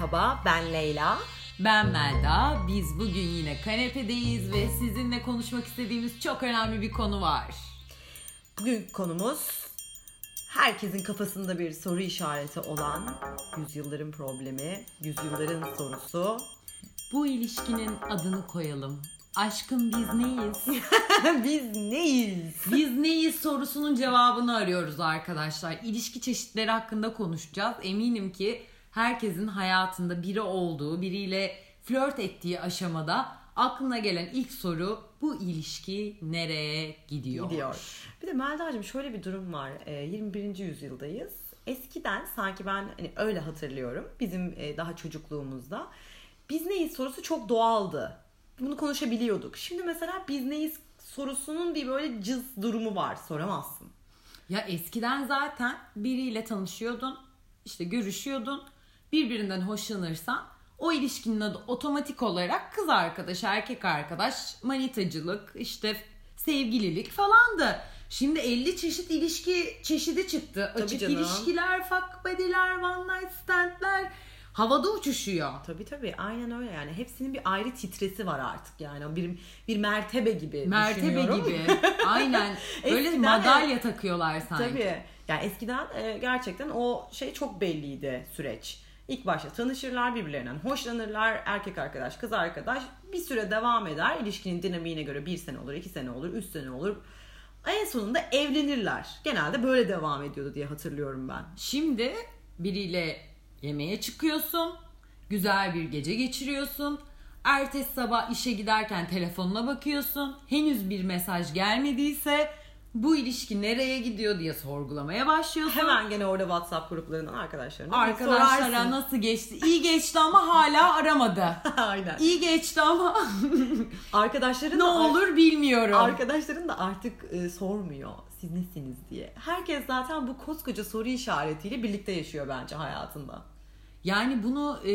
Merhaba, ben Leyla. Ben Melda. Biz bugün yine kanepedeyiz ve sizinle konuşmak istediğimiz çok önemli bir konu var. Bugün konumuz herkesin kafasında bir soru işareti olan yüzyılların problemi, yüzyılların sorusu. Bu ilişkinin adını koyalım. Aşkım biz neyiz? Biz neyiz? Biz neyiz sorusunun cevabını arıyoruz arkadaşlar. İlişki çeşitleri hakkında konuşacağız. Eminim ki herkesin hayatında biri olduğu, biriyle flört ettiği aşamada aklına gelen ilk soru bu ilişki nereye gidiyor? Gidiyor. Bir de Melda'cığım şöyle bir durum var. Ee, 21. yüzyıldayız. Eskiden sanki ben hani öyle hatırlıyorum. Bizim e, daha çocukluğumuzda biz neyiz sorusu çok doğaldı. Bunu konuşabiliyorduk. Şimdi mesela biz neyiz sorusunun bir böyle cız durumu var. Soramazsın. Ya eskiden zaten biriyle tanışıyordun, işte görüşüyordun, birbirinden hoşlanırsan o ilişkinin adı otomatik olarak kız arkadaş, erkek arkadaş, manitacılık, işte sevgililik falandı. Şimdi 50 çeşit ilişki çeşidi çıktı. Tabii Açık canım. ilişkiler, fuck buddy'ler, one night stand'ler havada uçuşuyor. Tabii tabii aynen öyle yani hepsinin bir ayrı titresi var artık yani bir bir mertebe gibi Mertebe gibi. Aynen. Böyle Eskiden madalya takıyorlar sanki. Tabii yani eskiden e, gerçekten o şey çok belliydi süreç. İlk başta tanışırlar birbirlerinden hoşlanırlar erkek arkadaş kız arkadaş bir süre devam eder ilişkinin dinamiğine göre bir sene olur iki sene olur üç sene olur en sonunda evlenirler genelde böyle devam ediyordu diye hatırlıyorum ben. Şimdi biriyle yemeğe çıkıyorsun. Güzel bir gece geçiriyorsun. Ertesi sabah işe giderken telefonuna bakıyorsun. Henüz bir mesaj gelmediyse bu ilişki nereye gidiyor diye sorgulamaya başlıyorsun. Hemen gene orada WhatsApp gruplarından arkadaşlarına Arkadaşlara sorarsın. nasıl geçti? İyi geçti ama hala aramadı. Aynen. İyi geçti ama Arkadaşların ne da olur bilmiyorum. Arkadaşların da artık e, sormuyor siz nesiniz diye. Herkes zaten bu koskoca soru işaretiyle birlikte yaşıyor bence hayatında. Yani bunu e,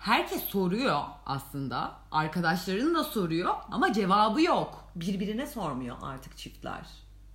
herkes soruyor aslında. Arkadaşların da soruyor ama cevabı yok. Birbirine sormuyor artık çiftler,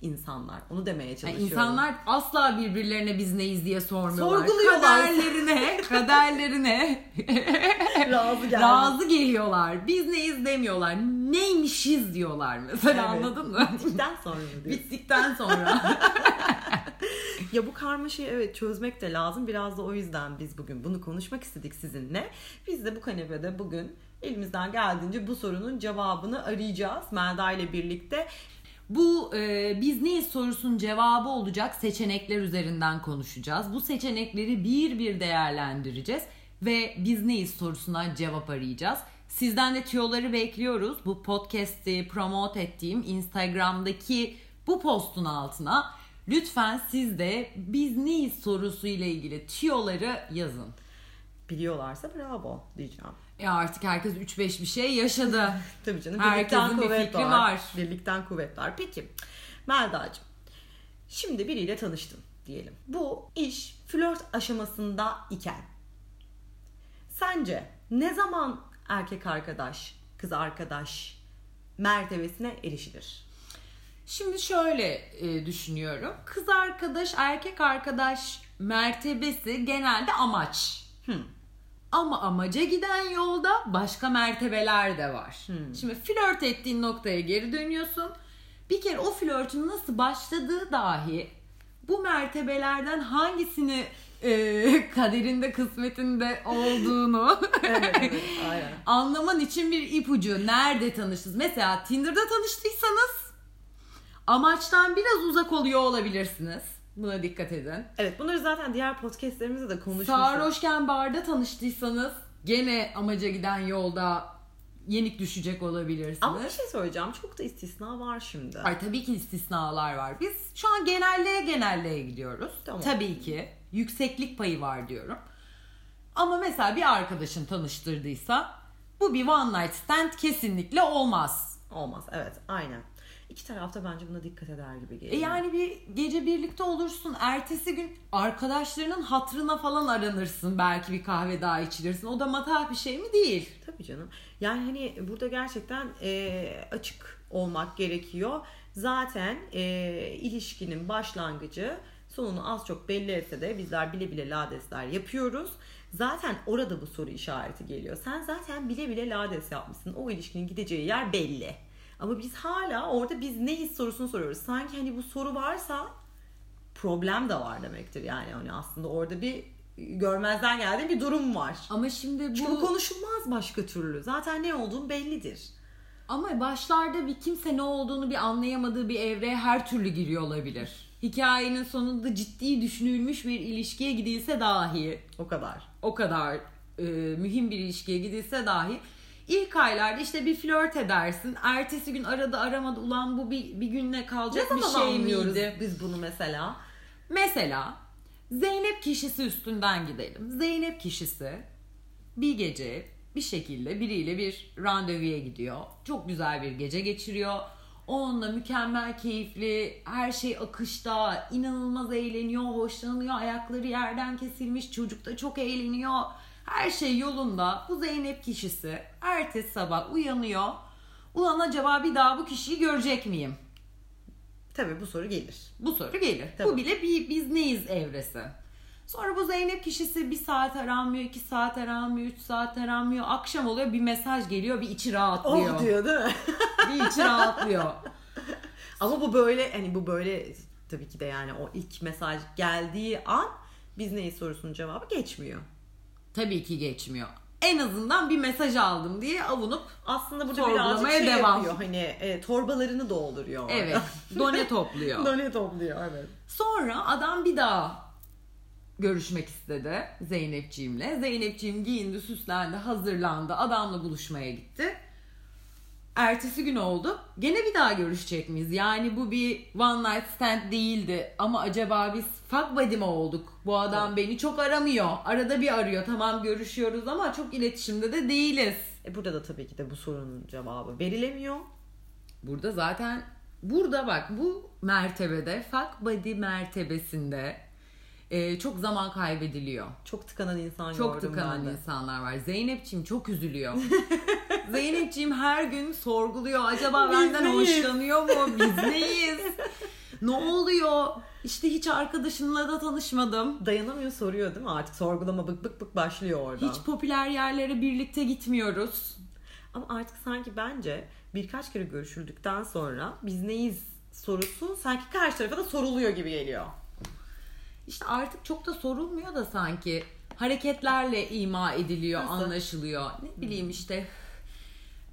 insanlar. Onu demeye Yani çalışıyorum. insanlar asla birbirlerine biz neyiz diye sormuyorlar. Sorguluyorlar. Kaderlerine, kaderlerine razı razı geliyorlar. Biz neyiz demiyorlar. Neymişiz diyorlar mesela Evet. anladın mı? Bittikten sonra diyorsun? Bittikten sonra. Ya bu karmaşayı evet çözmek de lazım. Biraz da o yüzden biz bugün bunu konuşmak istedik sizinle. Biz de bu kanepede bugün elimizden geldiğince bu sorunun cevabını arayacağız. Melda ile birlikte. Bu e, biz neyiz sorusunun cevabı olacak seçenekler üzerinden konuşacağız. Bu seçenekleri bir bir değerlendireceğiz ve biz neyiz sorusuna cevap arayacağız. Sizden de tüyoları bekliyoruz. Bu podcast'i promote ettiğim Instagram'daki bu postun altına lütfen siz de biz neyiz sorusu ile ilgili tüyoları yazın. Biliyorlarsa bravo diyeceğim. E artık herkes 3-5 bir şey yaşadı. Tabii canım. Herkesin bir fikri var. Birlikten kuvvet var. Peki Melda'cığım. Şimdi biriyle tanıştın diyelim. Bu iş flört aşamasında iken sence ne zaman erkek arkadaş, kız arkadaş mertebesine erişilir? Şimdi şöyle e, düşünüyorum. Kız arkadaş, erkek arkadaş mertebesi genelde amaç. Ama amaca giden yolda başka mertebeler de var. Şimdi flört ettiğin noktaya geri dönüyorsun. Bir kere o flörtün nasıl başladığı dahi bu mertebelerden hangisini e, kaderinde kısmetinde olduğunu Evet, evet, aynen. anlaman için bir ipucu. Nerede tanıştınız? Mesela Tinder'da tanıştıysanız amaçtan biraz uzak oluyor olabilirsiniz. Buna dikkat edin. Evet bunları zaten diğer podcastlerimizde de konuşmuştuk. Sarhoşken barda tanıştıysanız gene amaca giden yolda yenik düşecek olabilirsiniz. Ama bir şey söyleyeceğim. Çok da istisna var şimdi. Ay tabii ki istisnalar var. Biz şu an genelliğe genelliğe gidiyoruz. Tamam. Tabii ki. Yükseklik payı var diyorum. Ama mesela bir arkadaşın tanıştırdıysa bu bir one night stand kesinlikle olmaz. Olmaz. Evet aynen. İki tarafta bence buna dikkat eder gibi E geliyor. yani bir gece birlikte olursun. Ertesi gün arkadaşlarının hatrına falan aranırsın. Belki bir kahve daha içilirsin. O da matah bir şey mi değil. Tabii canım. Yani hani burada gerçekten e, açık olmak gerekiyor. Zaten e, ilişkinin başlangıcı sonunu az çok belli etse de bizler bile bile ladesler yapıyoruz. Zaten orada bu soru işareti geliyor. Sen zaten bile bile lades yapmışsın. O ilişkinin gideceği yer belli. Ama biz hala orada biz neyiz sorusunu soruyoruz. Sanki hani bu soru varsa problem de var demektir. Yani hani aslında orada bir görmezden geldiği bir durum var. Ama şimdi bu... Çünkü konuşulmaz başka türlü. Zaten ne olduğun bellidir. Ama başlarda bir kimse ne olduğunu bir anlayamadığı bir evreye her türlü giriyor olabilir. Hikayenin sonunda ciddi düşünülmüş bir ilişkiye gidilse dahi O kadar. o kadar e, mühim bir ilişkiye gidilse dahi ilk aylarda işte bir flört edersin. Ertesi gün arada aramadı ulan bu bir, bir günle Ne kalacak bir zaman şey miydi? biz bunu mesela? Mesela Zeynep kişisi üstünden gidelim. Zeynep kişisi bir gece bir şekilde biriyle bir randevuya gidiyor. Çok güzel bir gece geçiriyor. Onunla mükemmel keyifli, her şey akışta, inanılmaz eğleniyor, hoşlanıyor, ayakları yerden kesilmiş, çocuk da çok eğleniyor. Her şey yolunda. Bu Zeynep kişisi ertesi sabah uyanıyor. Ulan acaba bir daha bu kişiyi görecek miyim? Tabii bu soru gelir. Bu soru gelir. Tabii. Bu bile bir biz neyiz evresi. Sonra bu Zeynep kişisi bir saat aranmıyor, iki saat aranmıyor, üç saat aranmıyor. Akşam oluyor bir mesaj geliyor, bir içi rahatlıyor. Oh diyor değil mi? bir içi rahatlıyor. Ama bu böyle hani bu böyle tabii ki de yani o ilk mesaj geldiği an biz neyiz sorusunun cevabı geçmiyor. Tabii ki geçmiyor. En azından bir mesaj aldım diye avunup Aslında burada birazcık şey devam. yapıyor hani e, torbalarını dolduruyor. orada. evet done topluyor. Done topluyor evet. Sonra adam bir daha görüşmek istedi Zeynepciğimle. Zeynepciğim giyindi, süslendi, hazırlandı. Adamla buluşmaya gitti. Ertesi gün oldu. Gene bir daha görüşecek miyiz? Yani bu bir one night stand değildi. Ama acaba biz fuck buddy mi olduk? Bu adam beni çok aramıyor. Arada bir arıyor. Tamam görüşüyoruz ama çok iletişimde de değiliz. E burada da tabii ki de bu sorunun cevabı verilemiyor. Burada zaten burada bak bu mertebede fuck buddy mertebesinde e, çok zaman kaybediliyor. Çok tıkanan insan Çok gördüm tıkanan insanlar var. Zeynepçiğim çok üzülüyor. Zeynepçiğim her gün sorguluyor. Acaba Biz benden neyiz? hoşlanıyor mu? Biz neyiz? ne oluyor? İşte hiç arkadaşınla da tanışmadım. Dayanamıyor soruyor değil mi? Artık sorgulama bık bık bık başlıyor orada. Hiç popüler yerlere birlikte gitmiyoruz. Ama artık sanki bence birkaç kere görüşüldükten sonra biz neyiz sorusu sanki karşı tarafa da soruluyor gibi geliyor. İşte artık çok da sorulmuyor da sanki hareketlerle ima ediliyor, Nasıl? anlaşılıyor. Ne bileyim işte.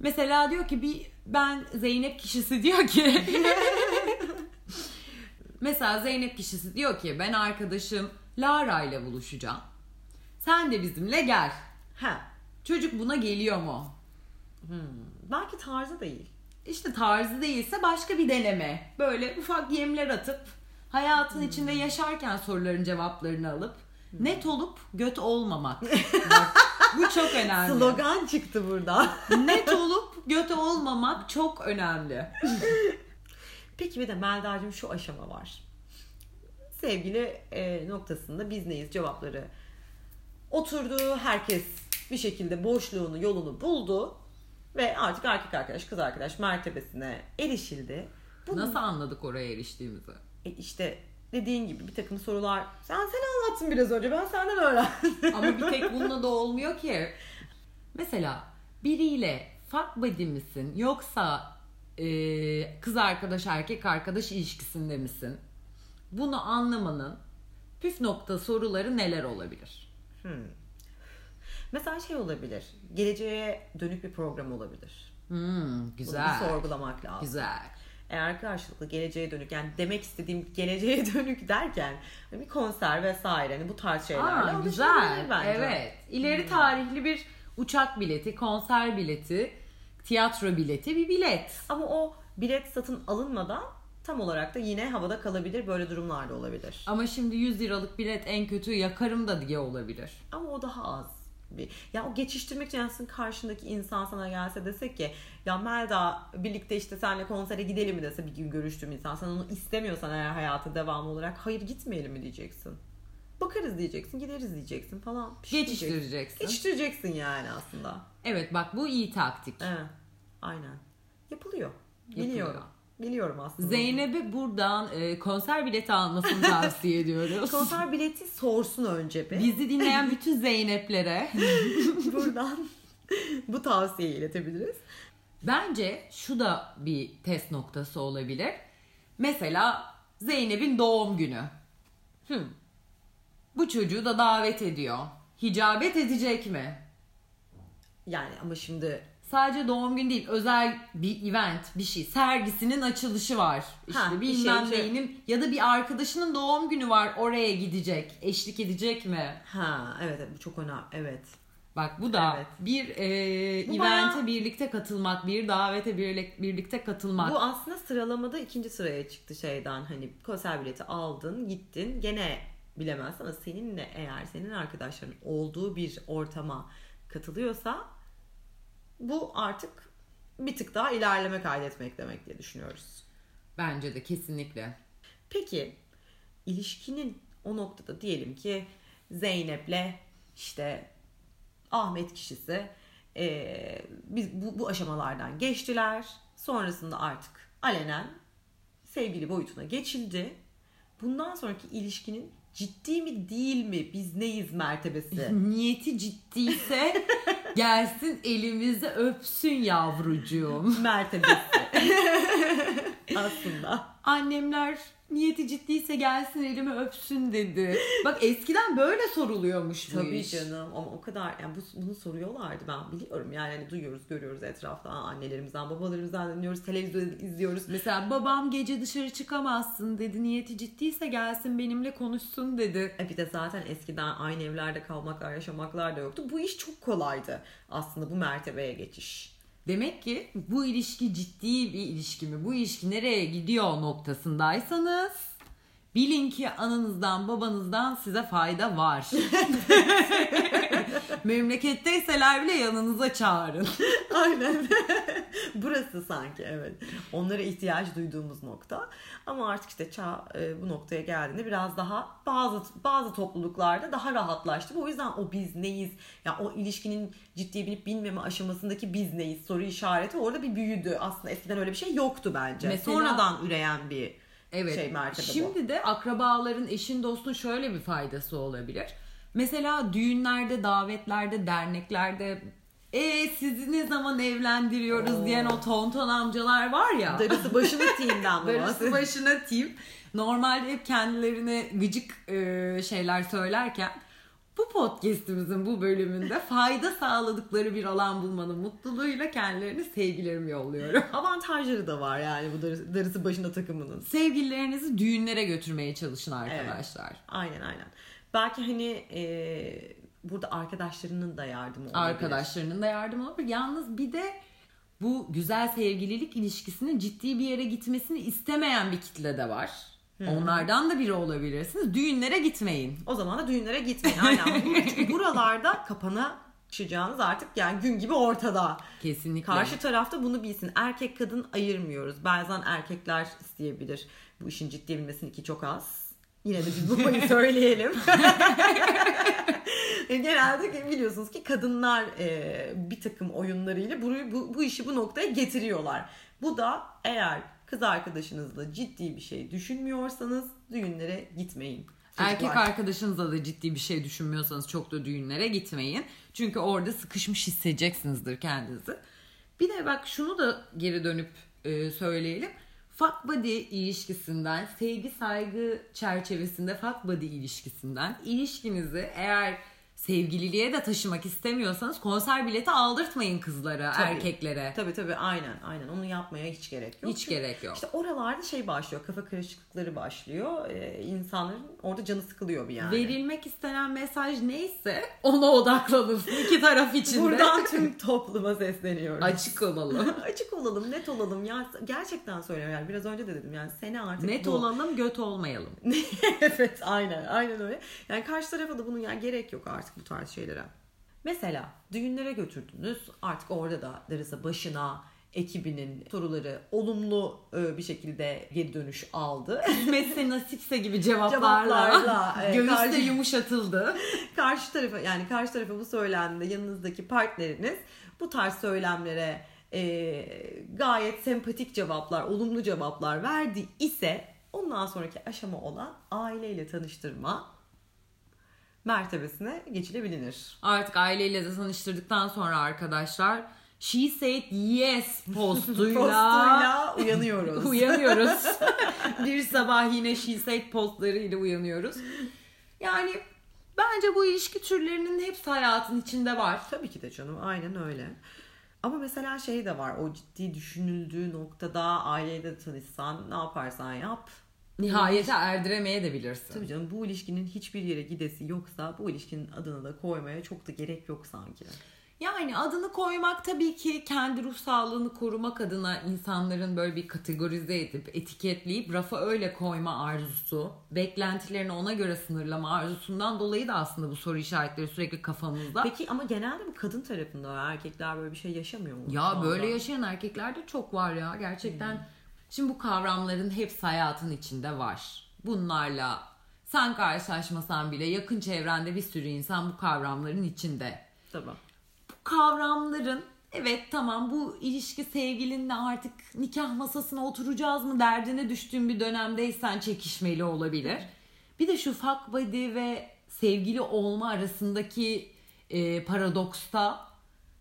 Mesela diyor ki bir ben Zeynep kişisi diyor ki Mesela Zeynep kişisi diyor ki ben arkadaşım Lara ile buluşacağım. Sen de bizimle gel. Ha. Çocuk buna geliyor mu? Belki tarzı değil. İşte tarzı değilse başka bir deneme. Böyle ufak yemler atıp hayatın içinde yaşarken soruların cevaplarını alıp net olup göt olmamak. Bu çok önemli. Slogan çıktı burada. Net olup göt olmamak çok önemli. Peki bir de Melda'cığım şu aşama var. Sevgili e, noktasında biz neyiz cevapları oturdu. Herkes bir şekilde boşluğunu yolunu buldu. Ve artık erkek arkadaş kız arkadaş mertebesine erişildi. Bu Nasıl anladık oraya eriştiğimizi? E işte dediğin gibi bir takım sorular. Sen sen anlattın biraz önce ben senden öğrendim. Ama bir tek bununla da olmuyor ki. Mesela biriyle fuck buddy misin yoksa e, kız arkadaş erkek arkadaş ilişkisinde misin? Bunu anlamanın püf nokta soruları neler olabilir? Mesela şey olabilir. Geleceğe dönük bir program olabilir. Hmm, Bunu güzel. sorgulamak lazım. Güzel. Eğer karşılıklı geleceğe dönük yani demek istediğim geleceğe dönük derken bir konser vesaire hani bu tarz şeylerle Aa, güzel. bence. Hmm. Evet. İleri tarihli bir uçak bileti, konser bileti, tiyatro bileti bir bilet. Ama o bilet satın alınmadan tam olarak da yine havada kalabilir. Böyle durumlar da olabilir. Ama şimdi 100 liralık bilet en kötü yakarım da diye olabilir. Ama o daha az. Bir, ya o geçiştirmek için aslında karşındaki insan sana gelse desek ki ya Melda birlikte işte seninle konsere gidelim mi dese bir gün görüştüğüm insan sen onu istemiyorsan eğer hayatı devamı olarak hayır gitmeyelim mi diyeceksin. Bakarız diyeceksin gideriz diyeceksin falan. Şey. Geçiştireceksin. Geçiştireceksin yani aslında. Evet bak bu iyi taktik. Evet. Aynen. Yapılıyor. Yapılıyor. Biliyorum. Biliyorum aslında. Zeynep'e buradan e, konser bileti almasını tavsiye ediyoruz. konser bileti sorsun önce bir. Bizi dinleyen bütün Zeynep'lere buradan bu tavsiyeyi iletebiliriz. Bence şu da bir test noktası olabilir. Mesela Zeynep'in doğum günü. Hmm. Bu çocuğu da davet ediyor. Hicabet edecek mi? Yani ama şimdi Sadece doğum günü değil, özel bir event, bir şey. Sergisinin açılışı var. İşte Ha, bir bilmem şey, şey. neyinin ya da bir arkadaşının doğum günü var. Oraya gidecek. Eşlik edecek mi? ha evet evet, bu çok önemli. Evet. Bak bu da Evet. bir e, Bu evente bayağı- birlikte katılmak, bir davete birlik- birlikte katılmak. Bu aslında sıralamada ikinci sıraya çıktı şeyden. Hani konser bileti aldın, gittin. Gene bilemezsin ama seninle eğer senin arkadaşların olduğu bir ortama katılıyorsa bu artık bir tık daha ilerleme kaydetmek demek diye düşünüyoruz. Bence de kesinlikle. Peki ilişkinin o noktada diyelim ki Zeynep'le işte Ahmet kişisi eee, biz bu, bu aşamalardan geçtiler. Sonrasında artık alenen sevgili boyutuna geçildi. Bundan sonraki ilişkinin ciddi mi değil mi biz neyiz mertebesi? Niyeti ciddiyse gelsin elimizi öpsün yavrucuğum. mertebesi. Aslında. Annemler niyeti ciddiyse gelsin elimi öpsün dedi. Bak eskiden böyle soruluyormuş bu Tabii iş. canım ama o kadar yani bu, bunu soruyorlardı ben biliyorum yani hani duyuyoruz görüyoruz etrafta annelerimizden babalarımızdan dinliyoruz televizyon izliyoruz Mesela babam gece dışarı çıkamazsın dedi. Niyeti ciddiyse gelsin benimle konuşsun dedi. E bir de zaten eskiden aynı evlerde kalmaklar yaşamaklar da yoktu bu iş çok kolaydı aslında bu mertebeye geçiş Demek ki bu ilişki ciddi bir ilişki mi? Bu ilişki nereye gidiyor noktasındaysanız bilin ki ananızdan babanızdan size fayda var. Memleketteyseler bile yanınıza çağırın. aynen burası sanki evet onlara ihtiyaç duyduğumuz nokta ama artık işte çağ e, bu noktaya geldiğinde biraz daha bazı bazı topluluklarda daha rahatlaştı o yüzden o biz neyiz ya o ilişkinin ciddiye binip binmeme aşamasındaki biz neyiz soru işareti orada bir büyüdü aslında eskiden öyle bir şey yoktu bence Mesela- sonradan üreyen bir Evet. şey mertebe bu. Şimdi de akrabaların, eşin, dostun şöyle bir faydası olabilir. Mesela düğünlerde, davetlerde, derneklerde e sizi ne zaman evlendiriyoruz Oo. diyen o tonton amcalar var ya. darısı başını team'den mi Darısı başına team. Normalde hep kendilerine gıcık e, şeyler söylerken bu podcast'imizin bu bölümünde fayda sağladıkları bir alan bulmanın mutluluğuyla kendilerine sevgilerimi yolluyorum. avantajları da var yani bu darısı, darısı başına takımının Sevgililerinizi düğünlere götürmeye çalışın arkadaşlar. aynen aynen belki hani e, burada arkadaşlarının da yardımı olabilir Arkadaşlarının da yardımı olur. Yalnız bir de bu güzel sevgililik ilişkisinin ciddi bir yere gitmesini istemeyen bir kitle de var. Onlardan da biri olabilirsiniz. Düğünlere gitmeyin. O zaman da düğünlere gitmeyin. Aynen. Bu- Buralarda kapana çıkacağınız artık yani gün gibi ortada. Kesinlikle. Karşı tarafta bunu bilsin. Erkek kadın ayırmıyoruz. Bazen erkekler isteyebilir bu işin ciddi bilmesini ki çok az. Yine de biz bu payı söyleyelim. Genelde biliyorsunuz ki kadınlar e, bir takım oyunlarıyla bu, bu, bu işi bu noktaya getiriyorlar. Bu da eğer kız arkadaşınızla ciddi bir şey düşünmüyorsanız düğünlere gitmeyin. Erkek Çocuklar. arkadaşınızla da ciddi bir şey düşünmüyorsanız çok da düğünlere gitmeyin. Çünkü orada sıkışmış hissedeceksinizdir kendinizi. Bir de bak şunu da geri dönüp e, söyleyelim. Fuck body ilişkisinden, sevgi saygı çerçevesinde fuck body ilişkisinden ilişkinizi eğer sevgililiğe de taşımak istemiyorsanız konser bileti aldırtmayın kızlara, Tabii. erkeklere. Tabii tabii aynen aynen onu yapmaya hiç gerek yok. Hiç gerek yok. İşte oralarda şey başlıyor kafa karışıklıkları başlıyor. Ee, insanların orada canı sıkılıyor bir yani. Verilmek istenen mesaj neyse ona odaklanırsın iki taraf için de. Buradan tüm topluma sesleniyoruz. Açık olalım. Açık olalım, net olalım. Ya gerçekten söylüyorum yani biraz önce de dedim yani seni artık Net bu- olalım, göt olmayalım. evet aynen aynen öyle. Yani karşı tarafa da bunun yani gerek yok artık bu tarz şeylere. Mesela düğünlere götürdünüz artık orada da darısa başına ekibinin soruları olumlu e, bir şekilde geri dönüş aldı. Kısmetse nasipse gibi cevaplarla, Cevaplarla, e, göğüste karşı- yumuşatıldı. karşı tarafa yani karşı tarafa bu söylendiğinde yanınızdaki partneriniz bu tarz söylemlere e, gayet sempatik cevaplar, olumlu cevaplar verdi ise ondan sonraki aşama olan aileyle tanıştırma mertebesine geçilebilir. Artık aileyle de tanıştırdıktan sonra arkadaşlar She said yes postuyla, postuyla uyanıyoruz. uyanıyoruz. bir sabah yine she said postlarıyla uyanıyoruz. Yani bence bu ilişki türlerinin hepsi hayatın içinde var. Tabii ki de canım aynen öyle. Ama mesela şey de var o ciddi düşünüldüğü noktada aileyle de tanışsan ne yaparsan yap. Nihayete erdiremeye de bilirsin. Tabii canım bu ilişkinin hiçbir yere gidesi yoksa bu ilişkinin adını da koymaya çok da gerek yok sanki. Yani adını koymak tabii ki kendi ruh sağlığını korumak adına insanların böyle bir kategorize edip etiketleyip rafa öyle koyma arzusu, beklentilerini ona göre sınırlama arzusundan dolayı da aslında bu soru işaretleri sürekli kafamızda. Peki ama genelde bu kadın tarafında. Erkekler böyle bir şey yaşamıyor mu? Ya böyle yaşayan erkekler de çok var ya gerçekten. Hmm. Şimdi bu kavramların hepsi hayatın içinde var. Bunlarla sen karşılaşmasan bile yakın çevrende bir sürü insan bu kavramların içinde. Tamam kavramların evet tamam bu ilişki sevgilinle artık nikah masasına oturacağız mı derdine düştüğün bir dönemdeysen çekişmeli olabilir. Bir de şu fuck buddy ve sevgili olma arasındaki e, paradoksta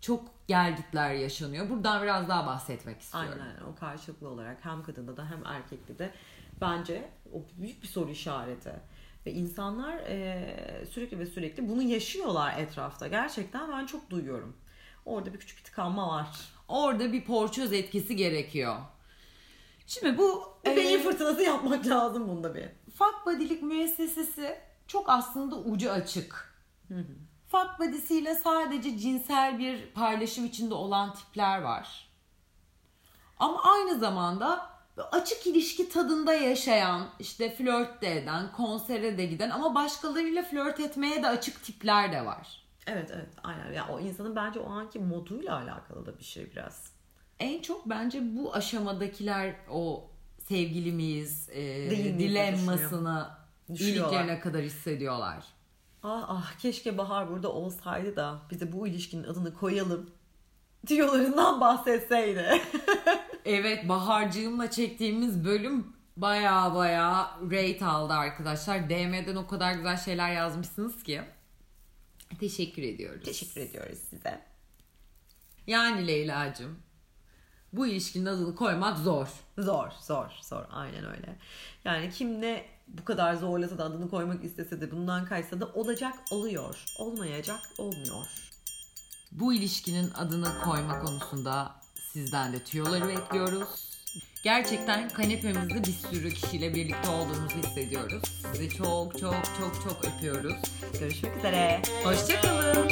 çok gelgitler yaşanıyor. Buradan biraz daha bahsetmek istiyorum. Aynen o karşılıklı olarak hem kadında da hem erkekte de bence o büyük bir soru işareti. Ve insanlar e, sürekli ve sürekli bunu yaşıyorlar etrafta. Gerçekten ben çok duyuyorum. Orada bir küçük bir tıkanma var. Orada bir porçöz etkisi gerekiyor. Şimdi bu bir beyin e, fırtınası yapmak lazım bunda bir. Fak badilik müessesesi çok aslında ucu açık. Hı Fak badisiyle sadece cinsel bir paylaşım içinde olan tipler var. Ama aynı zamanda açık ilişki tadında yaşayan, işte flört de eden, konsere de giden ama başkalarıyla flört etmeye de açık tipler de var. Evet evet aynen. Ya o insanın bence o anki moduyla alakalı da bir şey biraz. En çok bence bu aşamadakiler o sevgilimiz e, dilemmasını iliklerine kadar hissediyorlar. Ah ah keşke Bahar burada olsaydı da bize bu ilişkinin adını koyalım diyorlarından bahsetseydi. evet Baharcığımla çektiğimiz bölüm baya baya rate aldı arkadaşlar. DM'den o kadar güzel şeyler yazmışsınız ki. Teşekkür ediyoruz. Teşekkür ediyoruz size. Yani Leyla'cığım bu ilişkinin adını koymak zor. Zor, zor, zor. Aynen öyle. Yani kim ne bu kadar zorlasa da adını koymak istese de bundan kaçsa da olacak oluyor. Olmayacak olmuyor. Bu ilişkinin adını koyma konusunda sizden de tüyoları bekliyoruz. Gerçekten kanepemizde bir sürü kişiyle birlikte olduğumuzu hissediyoruz. Sizi çok çok çok çok öpüyoruz. Görüşmek üzere. Hoşçakalın.